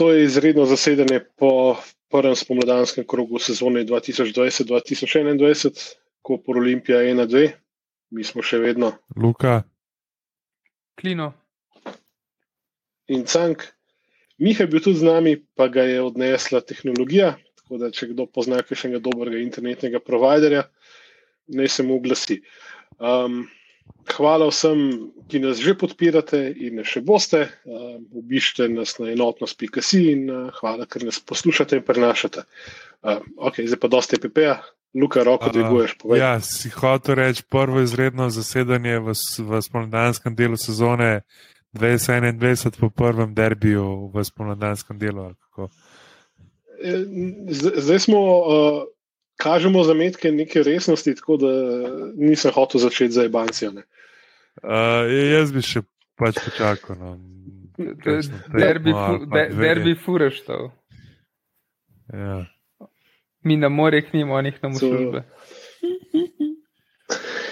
to je izredno zasedanje po prvem spomladanskem krogu sezone 2020-2021, ko por Olimpija 1-2, mi smo še vedno. Luka. Klino. In Cank. Miha je bil tudi z nami, pa ga je odnesla tehnologija. Tako da, če kdo pozna kakšnega dobrega internetnega providerja, naj se mu oglasi. Um, hvala vsem, ki nas že podpirate in še boste. Um, obišite nas na enotnost.si in uh, hvala, ker nas poslušate in prenašate. Um, ok, zdaj pa dosti PPA. Luka, roko dviguješ. Ja, si hotel reči prvo izredno zasedanje v, v spomladanskem delu sezone 2021 po prvem derbiju v spomladanskem delu. Zdaj smo, uh, kažemo zametke neke resnosti, tako da nisem hotel začeti za Ibancijo. Uh, jaz bi še pač počakal. No. Derbi, fu, de, derbi fureš to. Ja. Mi na morjih nimamo, njih nam službe.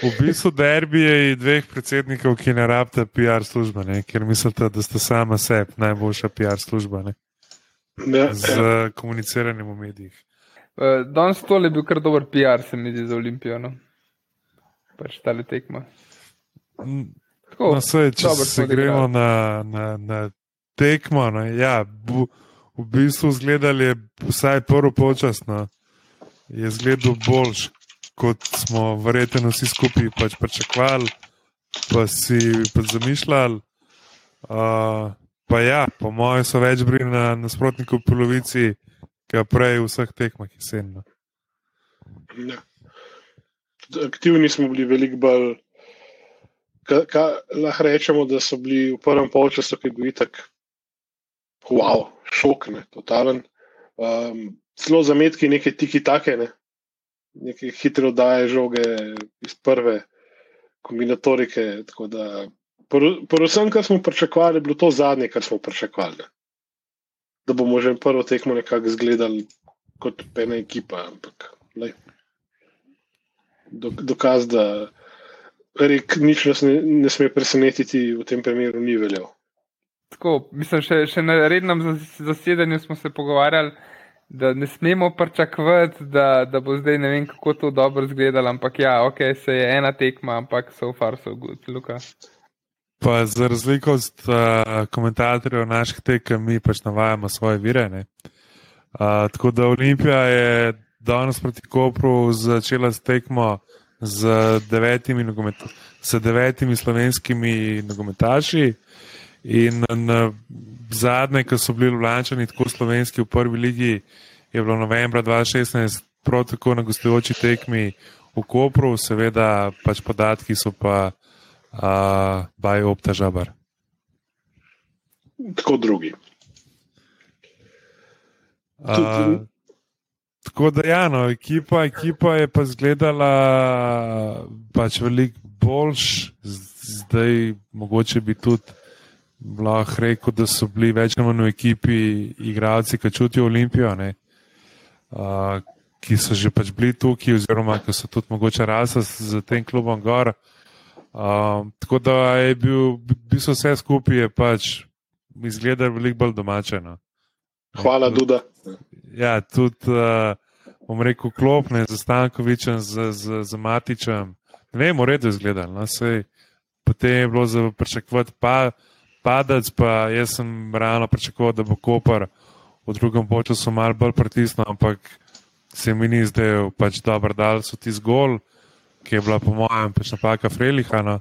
V bistvu derbi je dveh predsednikov, ki ne rabite PR službe, ne? ker mislite, da ste sama sebi najboljša PR služba ne? Ja, z ja. komuniciranjem v medijih. Uh, danes tole je bil kar dober PR, se mi zdi za Olimpijo. No? Pač ta le tekma. Tako, No, sej, če dobro se gremo na, na, na tekmo, no, ja, bu, v bistvu zgledali je vsaj prvo počasno, je zgledal boljš, kot smo verjetno vsi skupaj pač pričakovali, pa si pač zamišljali. Uh, pa ja, po mojem so več bili na nasprotniku polovici, kot prej v vseh tekmah jesenno. Ja. Aktivni smo bili veliko bolj. Lahko rečemo, da so bili v prvem polčasu, ki je bil itak, wow, šok, ne, totalen. Um, celo zametki, neke tiki take, ne, neke hitre oddaje žoge iz prve kombinatorike. tako da pr- Predvsem, kar smo pričakovali, je bilo to zadnje, kar smo pričakovali. Ne. Da bomo že prvo tekmo nekako izgledali kot ena ekipa. Ampak, lej, dok- dokaz, da rek, nič nas ne, ne sme presenetiti, v tem primeru ni veljal. Tako, mislim, še, še na rednem zas- zasedanju smo se pogovarjali, da ne smemo pričakovati, da, da bo zdaj ne vem, kako to dobro izgledalo. Ampak ja, ok, se je ena tekma, ampak so far so good, Luka. Pa za razliko od uh, komentatorjev naših tekem, mi pač navajamo svoje vire. ne. Uh, tako da Olimpija je danes proti Kopru začela s tekmo z devetimi, nogomet, z devetimi slovenskimi nogometaši. In na zadnje, ko so bili Ljubljančani tako slovenski v prvi ligi, je bilo novembra 2016 prav tako na gostujoči tekmi v Kopru, seveda pač podatki so pa uh, baj obtažabar. Tako drugi. Uh, tako da, ja, no, ekipa, ekipa je pa izgledala pač veliko boljš, zdaj mogoče bi tudi lahko rekel, da so bili več ali manj v ekipi igralci, ki čutijo Olimpijo, ne, uh, ki so že pač bili tukaj, oziroma ki so tudi mogoče rasli z tem klubom gor. Um, tako da je bil, bil so vse skupaj, je pač izgledal veliko bolj domačeno. Hvala, Duda. Ja, tudi, uh, bom rekel, klopne za Stankovičem, z, z, z Matičem. Ne vem, v redu je izgledal. No, sej, potem je bilo za pričakovati pa, padec, pa jaz sem realno pričakoval, da bo Koper v drugem času malo bolj pritisnil, ampak se mi ni zdaj pač dobro dal so ti zgolj, ki je bila po mojem pač napaka Freliha. No.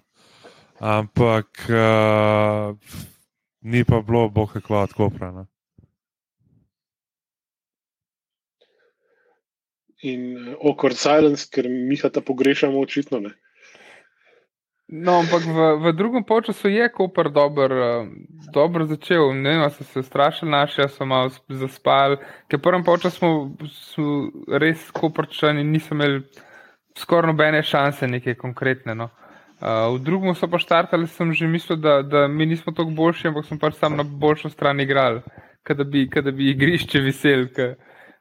Ampak uh, ni pa bilo, bo kakva od Kopra. No. In uh, awkward silence, ker mi ta pogrešamo, očitno ne. No, ampak v, v drugem času je Koper dober, uh, dobro začel. Ne vem, so se strašili naši, so malo sp- zaspali. Ker v prvem času smo, smo res Koperčani niso imeli skoraj nobene šanse, neke konkretne. No. Uh, v drugem so pa štartali, sem že mislil, da, da mi nismo tako boljši, ampak smo pač sam na boljšo stran igrali, kada bi, kada bi igrišče vesel. Ke,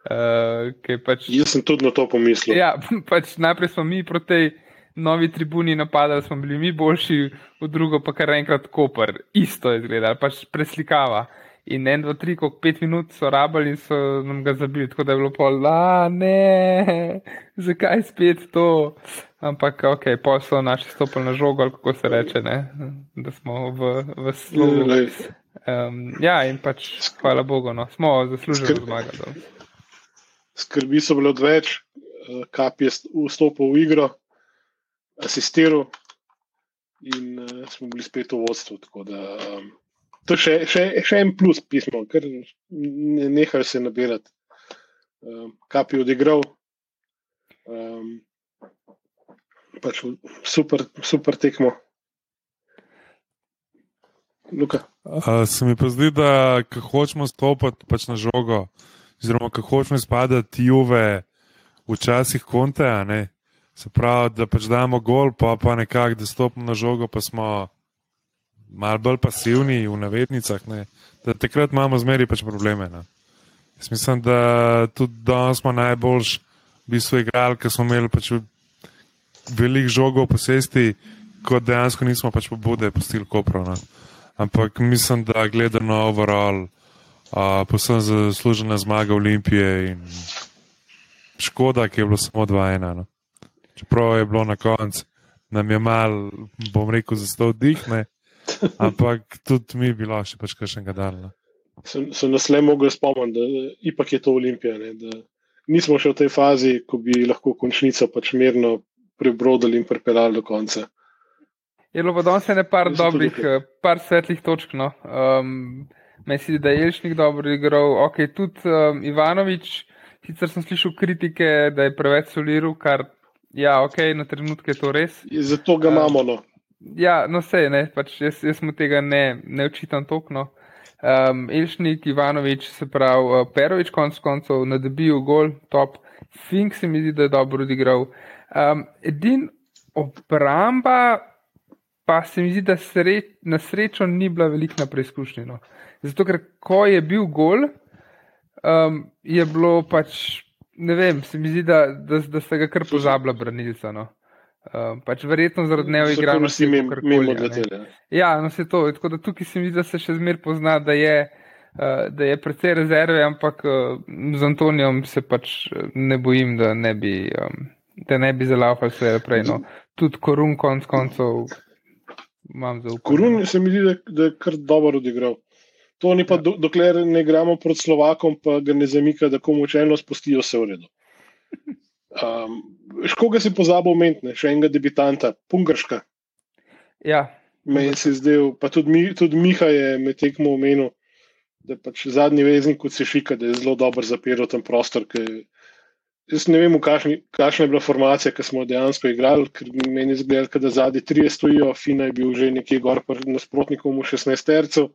uh, pač, Jaz sem tudi na to pomislil. Ja, pač najprej smo mi proti tej novi tribuni napadali, smo bili mi boljši, v drugo pa kar enkrat Koper. Isto je izgledalo, pač preslikava. In en, dva, tri, kot pet minut so rabili in so nam ga zabili, tako da je bilo pol, da ne, zakaj spet to. Ampak, ok, pol so naši stopili na žogo, ali kako se reče, ne? da smo v, v slogu. Um, ja, in pač, hvala Bogu, no, smo zaslužili zmago. Skrbi so bile odveč, eh, kap je vstopil v igro, asistiral in uh, smo bili spet v vodstvu. Da, um, to je še, še, še en plus pismo, ker ne nehajo se nabirati. Um, kap je odigral. Um, pač super, super tekmo. Uh, se mi pa zdi, da ko hočemo stopiti pač na žogo, oziroma ko hočemo izpadati juve, včasih konte, se pravi, da pač damo gol, pa pa nekako, da stopimo na žogo, pa smo malo bolj pasivni v navednicah. Ne? Da takrat imamo zmeri pač probleme. Jaz mislim, da tudi danes smo najboljši, v bistvu, igrali, ker smo imeli pač veliko žogov posesti, kot dejansko nismo pač pobude postili koprona. Ampak mislim, da gledano overall, uh, posebno zaslužena zmaga Olimpije in škoda, ki je bilo samo 2-1. No. Čeprav je bilo na koncu, nam je mal, bom rekel, za sto dihne, ampak tudi mi je bilo še pač kakšnega dana. Sem, sem nas le mogel spomniti, da ipak je to Olimpija. Ne, nismo še v tej fazi, ko bi lahko končnico pač mirno prebrodili in pripeljali do konca. Je bilo danes ne par dobrih, eh, par svetlih točk. No. Um, Meni da je Jelšnik dobro igral, ok, tudi um, Ivanovič. Sicer sem slišal kritike, da je preveč soliral, kar ja, ok, na trenutke je to res. Zato ga imamo. No. Ja, no vse, ne, pač jaz, jaz mu tega ne, ne očitam tokno. Um, Elšnik, Ivanovič, se pravi, uh, Perovič, konc koncev, nadebil gol, top. Fink se mi zdi, da je dobro odigral. Um, edin obramba, pa se mi zdi, da sre, na srečo ni bila velika preizkušnja. No. Zato, ker ko je bil gol, um, je bilo pač, ne vem, se mi zdi, da, da, da ste ga kar pozabila, branilca. No. Uh, pač verjetno zaradi neoigranosti. Ja, no se to. Tako da tukaj se mi zdi, da se še zmer pozna, da je, uh, da je precej rezerve, ampak uh, z Antonijom se pač ne bojim, da ne bi. Um, da ne bi zalaupali vse prej. No. Tudi korun, konc koncev, imam zaupanje. Korun se mi zdi, da, da je kar dobro odigral. To ni pa, ja. do, dokler ne gremo proti Slovakom, pa ga ne zamika, da komu čelno spustijo vse v redu. Um, Škoga si pozabil omeniti, še enega debitanta, Pungrška. Ja. Meni se je zdel, pa tudi, mi, tudi Miha je med tekmo omenil, da je pač zadnji veznik od Sešika, da je zelo dobro zapiral tam prostor, Jaz ne vem, kakšna je bila formacija, ki smo dejansko igrali, ker meni je zgledalo, da zadnji trije stojijo, Fina je bil že nekje gor, nasprotnikom v 16 tercev.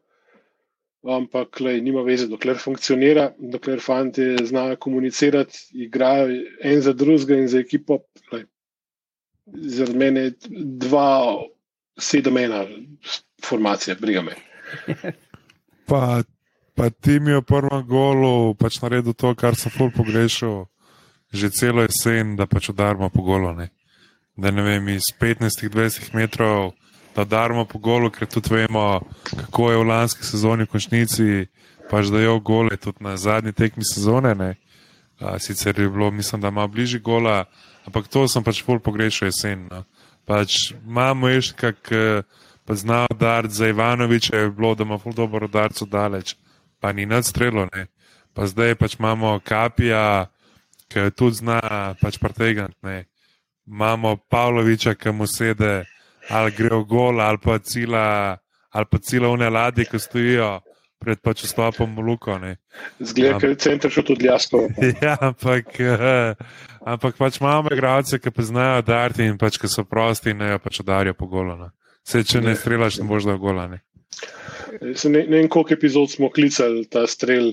Ampak, lej, nima veze, dokler funkcionira, dokler fanti znajo komunicirati, igrajo en za drugega in za ekipo. Lej, zaradi mene je dva, sedem, ena formacija, briga me. Pa, pa ti mi je v prvem golu pač naredil to, kar sem ful pogrešal že celo jesen, da pač udarimo po golo. Ne? Da ne vem, iz 15-20 metrov, da udarimo po golo, ker tudi vemo, kako je v lanski sezoni v končnici, pač da je v gole tudi na zadnji tekmi sezone. Ne? Sicer je bilo, mislim, da ima bližji gola, ampak to sem pač bolj pogrešal jesen. No? Pač imamo še kak, pa znal dar za Ivanoviča, je bilo, da ima ful dobro udarco daleč, pa ni nad strelo, ne. Pa zdaj pač imamo kapija, ki tudi zna pač pretegati. Imamo Pavloviča, ki mu sede, ali gre v gol, ali pa cila, ali pa cila une ladje, ki stojijo pred pač vstopom v Luko. Zgleda, da je center še tudi jasko. ja, ampak, uh, ampak pač imamo igralce, ki pa znajo darti in pač, ki so prosti in ne pač udarijo po golo. Vse, če ne, ne strelaš, ne boš da v gola. Ne. Ne, ne vem, koliko epizod smo klicali ta strel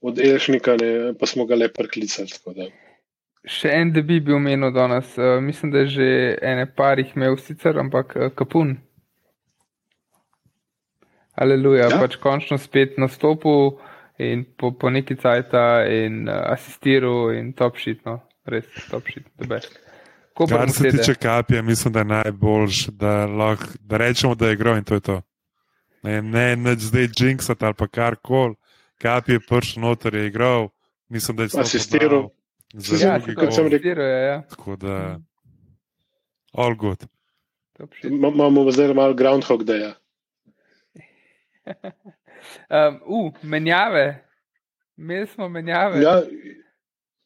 od Elžnika, ne, pa smo ga le preklicali. Še en, da bi bil menil danes, uh, mislim, da je že ene par jih imel sicer, ampak uh, kapun. Aleluja, ja? pač končno spet nastopil in po, po neki cajta in uh, asistiral in top shit, no, res top shit, the best. Kar se tiče kapija, mislim, da je najboljš, da, lahko, da rečemo, da je igro in to je to. Ne, ne, ne zdaj Jinxat ali pa kar koli. Kapi je prišel noter, je igral, mislim, da je samo Asistiral. Za Ja, kot sem rekel. rekel, ja. Tako da, all good. Imamo zdaj malo Groundhog Day. Um, uh, menjave. Imeli smo menjave. Ja,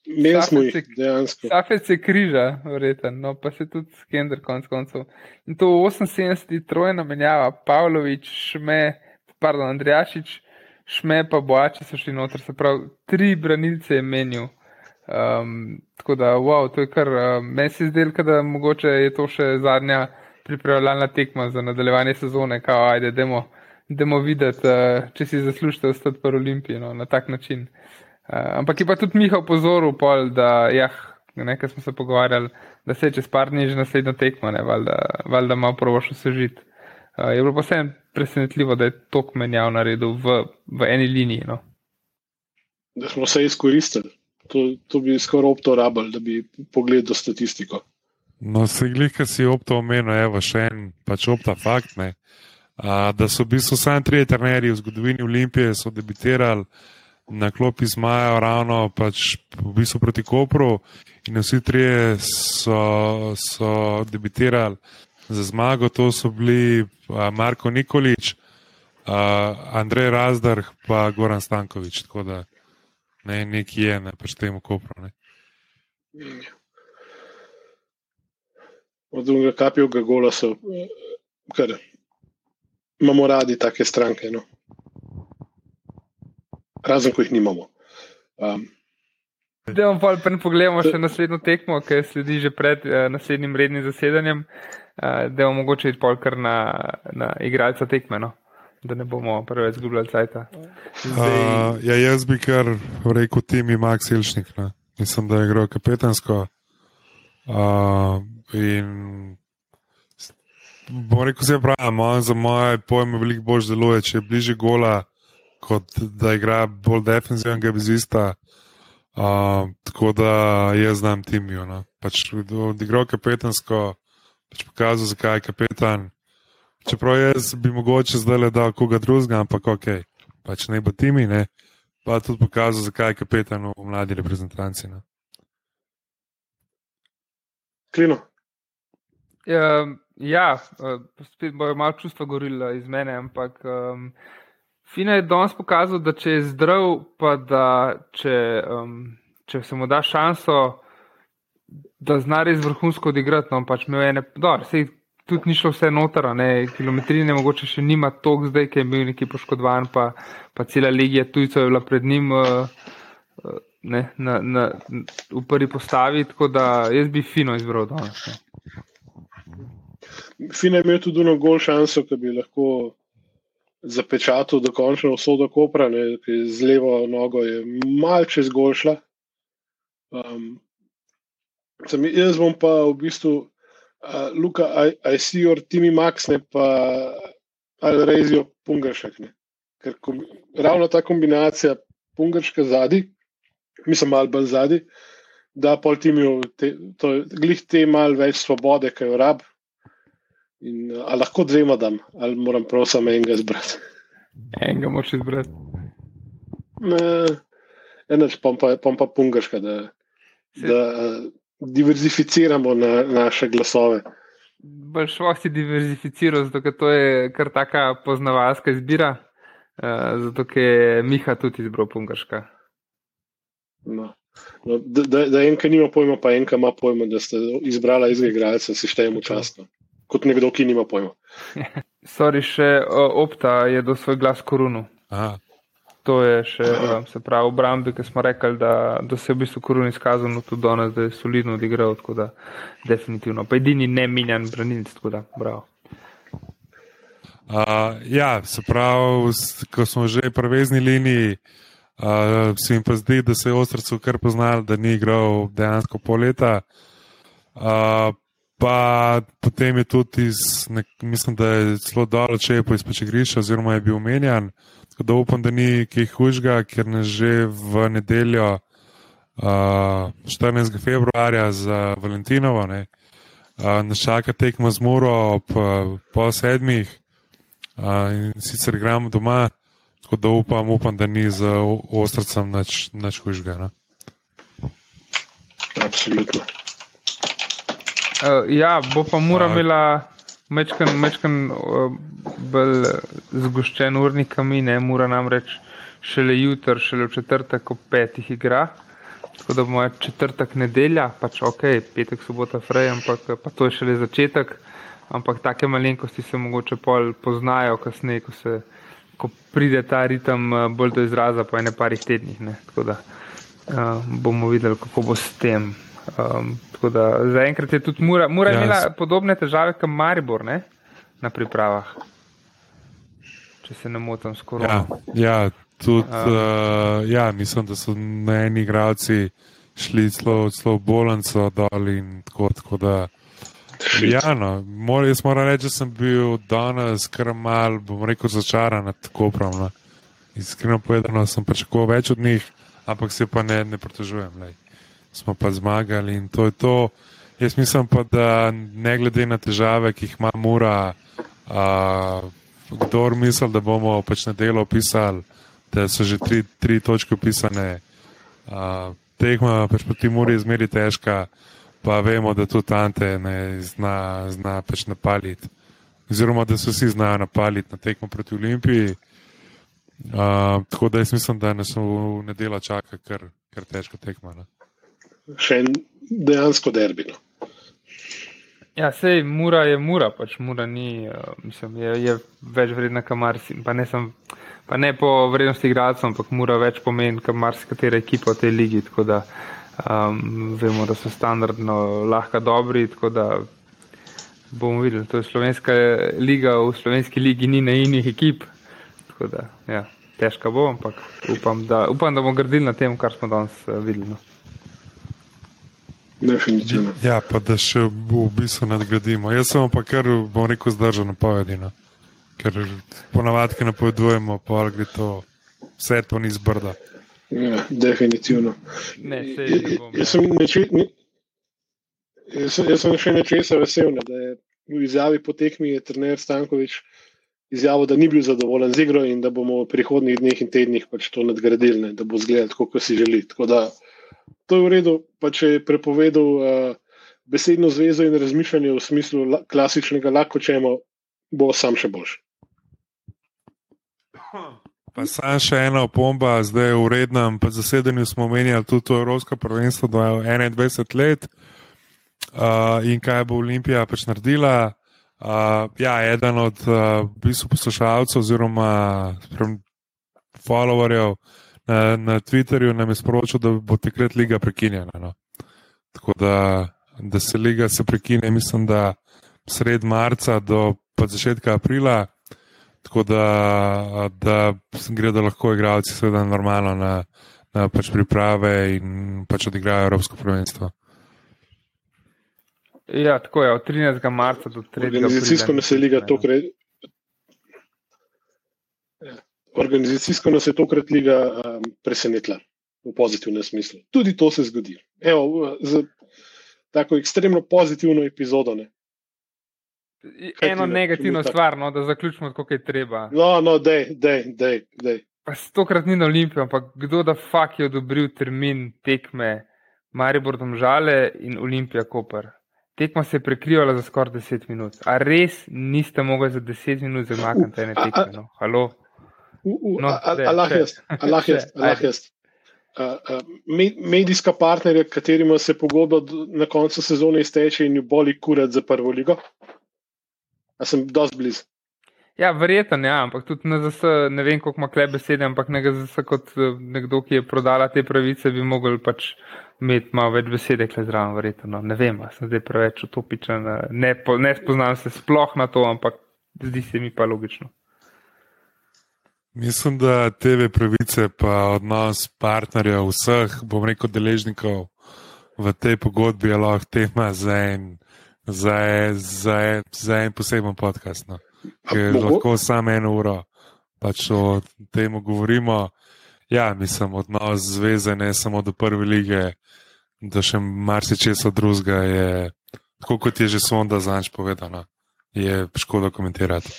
imeli smo jih dejansko. Safet se križa, verjeten, no pa se tudi Skender konc koncev. In to 78. trojna menjava, Pavlović, Šme, pardon, Andrijašič, Šme pa Boači so šli noter, se pravi, tri branilce je menil. Um, tako da, wow, to je kar, uh, meni se zdelo, da mogoče je to še zadnja pripravljalna tekma za nadaljevanje sezone, kao ajde, demo, demo videti, uh, če si zaslužite ostati pri Olimpiji no, na tak način. Uh, ampak je pa tudi Miha opozoril, da jah, nekaj smo se pogovarjali, da se čez par dni že naslednja tekma, ne, valjda, valjda malo provoš osvežiti. Uh, je bilo pa vseeno presenetljivo, da je tok menjav naredil v, v eni liniji. No. Da smo vse izkoristili. To, to bi skoraj opto rabili, da bi pogledal statistiko. No, se glih, ki si opto omenil, evo še en pač opta fakt, ne. A, da so bistvu samo trije trenerji v zgodovini Olimpije so debitirali na klopi zmaja ravno pač v bistvu proti Kopru in vsi trije so, so debitirali za zmago. To so bili a, Marko Nikolič, a, Andrej Razdar pa Goran Stankovič. Tako da ne, nekje je, ne pač temu Kopru. Ne. Od drugega kapijega gola so, eh, kar imamo radi take stranke. No. Razen, ko jih nimamo. Um, Da vam pa pogledamo še naslednjo tekmo, ki sledi že pred uh, naslednjim rednim zasedanjem, uh, da bomo mogoče iti pol kar na, na igralca tekme, no? Da ne bomo preveč zgubljali cajta. Zdaj, Uh, ja, jaz bi kar rekel, tim je Max Ilšnik. Ne. Mislim, da je igral kapetansko. Uh, in bom rekel, se pravi, za moje pojme veliko bolj deluje, če je bliže gola, kot da igra bolj defensivnega bizista. Uh, tako da jaz znam timijo. No. Pač odigral kapetansko, pač pokazal, zakaj je kapetan. Čeprav jaz bi mogoče zdaj le dal koga drugega, ampak ok, pač ne bo timi, ne. pa tudi pokazal, zakaj je kapetan v mladi reprezentanci. No. klino. Um, ja, uh, spet bojo malo čustva gorila iz mene, ampak um, Fina je danes pokazal, da če je zdrav, pa da če, um, če se mu da šanso, da zna res vrhunsko odigrati. No, pač imel je ene, dobro, sej tudi ni šlo vse noter, kilometrine mogoče še nima tok zdaj, ki je bil neki poškodovan, pa, pa cela legija tujcev je bila pred njim. Uh, uh, Ne, na, na, v prvi postavi, tako da jaz bi fino izbral danes. No. Fina je imel tudi eno gol šanso, ki bi lahko zapečatil dokončno usodo Kopra, ne, ki z levo nogo je malce zgolšla. Um, sem, jaz bom pa v bistvu, uh, Luka, I, I see your Timmy Max, ne pa Alrezijo Pungašek. Ne. Ker kom, ravno ta kombinacija Pungaška zadnji, mislim, malo bolj zadnji, da pol timijo te, to, glih te malo več svobode, ki jo rab. In, a lahko dvema dam, ali moram prav samo enega zbrati. Enega moš izbrati. Enač pom pa, pom pa pungaška, da, da diverzificiramo na, naše glasove. Šlo si diverzificiral, zato ker to je kar taka poznavalska izbira, uh, zato ker je Miha tudi izbral pungaška. No. No, da, da, da enka nima pojma, pa enka ima pojma, da ste izbrala iz igralca, si štejemo časno. Kot nekdo, ki nima pojma. Sorry, še Opta je do svoj glas korunu. Aha, To je še, uh, se pravi, v Brambi, ki smo rekli, da, da se je v bistvu korun izkazal, no tudi danes, da je solidno odigral, tako da definitivno. Pa edini ne minjan branilc, tako da bravo. Uh, ja, se pravi, ko smo že pri vezni liniji, uh, se mi pa zdi, da se je Ostrcev kar poznal, da ni igral dejansko pol leta. Uh, pa potem je tudi, iz, nek, mislim, da je zelo dol, če je po izpečegrišču, oziroma je bil omenjan. Tako da upam, da ni kaj hujšega, ker nas že v nedeljo, uh, 14. februarja za Valentinovo, ne, uh, nas čaka tekma z Muro ob uh, pol sedmih. Uh, in sicer igramo doma, tako da upam, upam da ni za ostrcem nič hujšega. No? Absolutno. Uh, ja, bo pa mora imela mečken, mečken uh, bolj zgoščen urnik, mi ne, mora namreč šele jutr, šele v četrtek ob petih igra. Tako da bomo četrtek nedelja, pač ok, petek, sobota, frej, ampak pa to je šele začetek. Ampak take malenkosti se mogoče pol poznajo kasneje, ko, se, ko pride ta ritem bolj do izraza po ene parih tednih. Ne. Tako da uh, bomo videli, kako bo s tem. Um, Zaenkrat je tudi Mura, Mura ja, imela podobne težave kot Maribor ne? na pripravah. Če se ne motim, skoraj. Ja, ja, tudi, um, uh, ja, mislim, da so meni igralci šli zelo bolanco dol in tako. tako da, ja, no, mor, jaz moram reči, da sem bil danes kar mal, bom rekel, začaran nad tako pravno. Iskreno povedano, sem pričakoval več od njih, ampak se pa ne, ne pritožujem. Lej smo pa zmagali in to je to. Jaz mislim pa, da ne glede na težave, ki jih ima Mura, kdo misli, da bomo pač na delo opisali, da so že tri, tri točke opisane, tehma pač proti Muri je zmeri težka, pa vemo, da tudi Tante ne zna, zna pač napaliti. Oziroma, da se vsi znajo napaliti na tekmo proti Olimpiji. Uh, tako da jaz mislim, da nas v nedeljo čaka kar, kar težko tekmo. Ne? še en dejansko derbino. Ja, sej mura je mura, pač mura ni, uh, mislim, je, je več vredna, kot marsi. Pa ne, sem, pa ne po vrednosti igralcev, ampak mura več pomeni, kot marsikatera ekipa v tej ligi. Tako da um, vemo, da so standardno lahko dobri. Tako da bomo videli, to je slovenska liga, v slovenski ligi ni na inih ekip. Tako da, ja, težko bo, ampak upam, da, upam, da bomo gradili na tem, kar smo danes uh, videli. No. Definitivno. Ja, pa da še v bistvu nadgradimo. Jaz sem pa kar, bom rekel, zdržal napovedino. Ker ponavadi, ki napovedujemo, pa gre to vse to ni zbrda. Ja, definitivno. Ne, ne jaz, sem neče, ne, jaz, jaz sem še nečesa vesel, ne, da je v izjavi po tekmi je trener Stankovič izjavil, da ni bil zadovoljen z igro in da bomo v prihodnjih dneh in tednih pač to nadgradili, ne, da bo zgledal tako, kot si želi. Tako da to je v redu, pa če je prepovedal uh, besedno zvezo in razmišljanje v smislu la, klasičnega, lahko čemo, bo sam še boljši. Pa sam še ena opomba, zdaj je uredna. Po zasedanju smo menjali tudi to Evropsko prvenstvo do 21 let uh, in kaj bo Olimpija pač naredila. Uh, ja, eden od uh, poslušalcev oziroma followerjev na, na Twitterju nam je sporočil, da bo takrat liga prekinjena. No. Tako da, da se liga se prekine, mislim, da sred marca do začetka aprila, tako da, da gredo lahko igravci seveda normalno na, na pač priprave in pač odigrajo Evropsko prvenstvo. Ja, tako je, od 13. marca do 3. aprila. Organizacijsko nas je liga tokrat organizacijsko nas je tokrat liga um, presenetila v pozitivnem smislu. Tudi to se zgodi. Evo, z tako ekstremno pozitivno epizodo. Ne. Eno negativno stvar, no, da zaključimo, kako je treba. No, no, dej, dej, dej, dej. Pa stokrat ni na olimpiji, ampak kdo da fak je odobril termin tekme Maribor Domžale in Olimpija Koper? Tekma se je prekrivala za skoraj 10 minut. A res niste mogli za 10 minut zamakniti ene tekme? No? Halo? No, Allah je. Medijska partnerja, katerima se pogodba na koncu sezone izteče in jo boli kurat za prvo ligo. A sem dosti blizu. Ja, verjeten, ja, ampak tudi na ZS, ne vem, koliko ima kle besede, ampak na ZS kot eh, nekdo, ki je prodala te pravice, bi mogel pač imeti malo več besede, kle zraven, verjetno. No, ne vem, sem zdaj preveč utopičen, ne, ne spoznam se sploh na to, ampak zdi se mi pa logično. Mislim, da TV pravice, pa odnos partnerjev, vseh, bom rekel, deležnikov v tej pogodbi je lahko tema za en, za en, za en, za en poseben podcast. No. Ker lahko samo eno uro pač o tem govorimo. Ja, mislim, odnos zveze ne samo do prve lige, da še marsikaj drugega je, tako kot je že sonda za nič povedano, je škoda komentirati.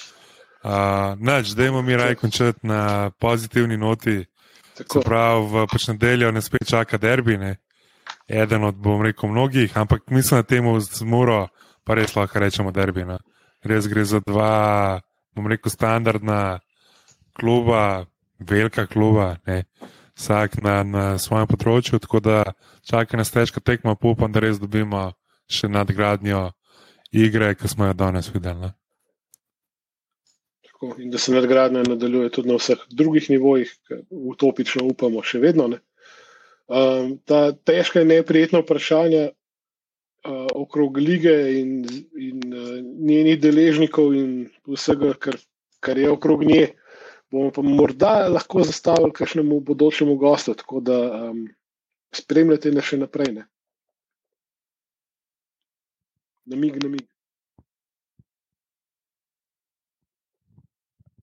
Uh, Nač, dajmo mi raj končati na pozitivni noti. Se pravi, v pač nedeljo ne spet čaka derbi, ne? eden od, bom rekel, mnogih, ampak mislim, da temu z Muro pa res lahko rečemo derbi. Ne? Res gre za dva, bom rekel, standardna kluba, velika kluba, ne? vsak na, na svojem področju, tako da čaka nas težka tekma, pa upam, da res dobimo še nadgradnjo igre, ki smo jo danes videli. Ne? Tako, in da se nadgradnja nadaljuje tudi na vseh drugih nivojih, utopično upamo, še vedno. Um, ta težka in neprijetna vprašanja uh, okrog lige in, in uh, njenih deležnikov in vsega, kar, kar je okrog nje, bomo pa morda lahko zastavili kakšnemu bodočemu gostu, tako da um, spremljate nas še naprej. Ne? Namig, namig.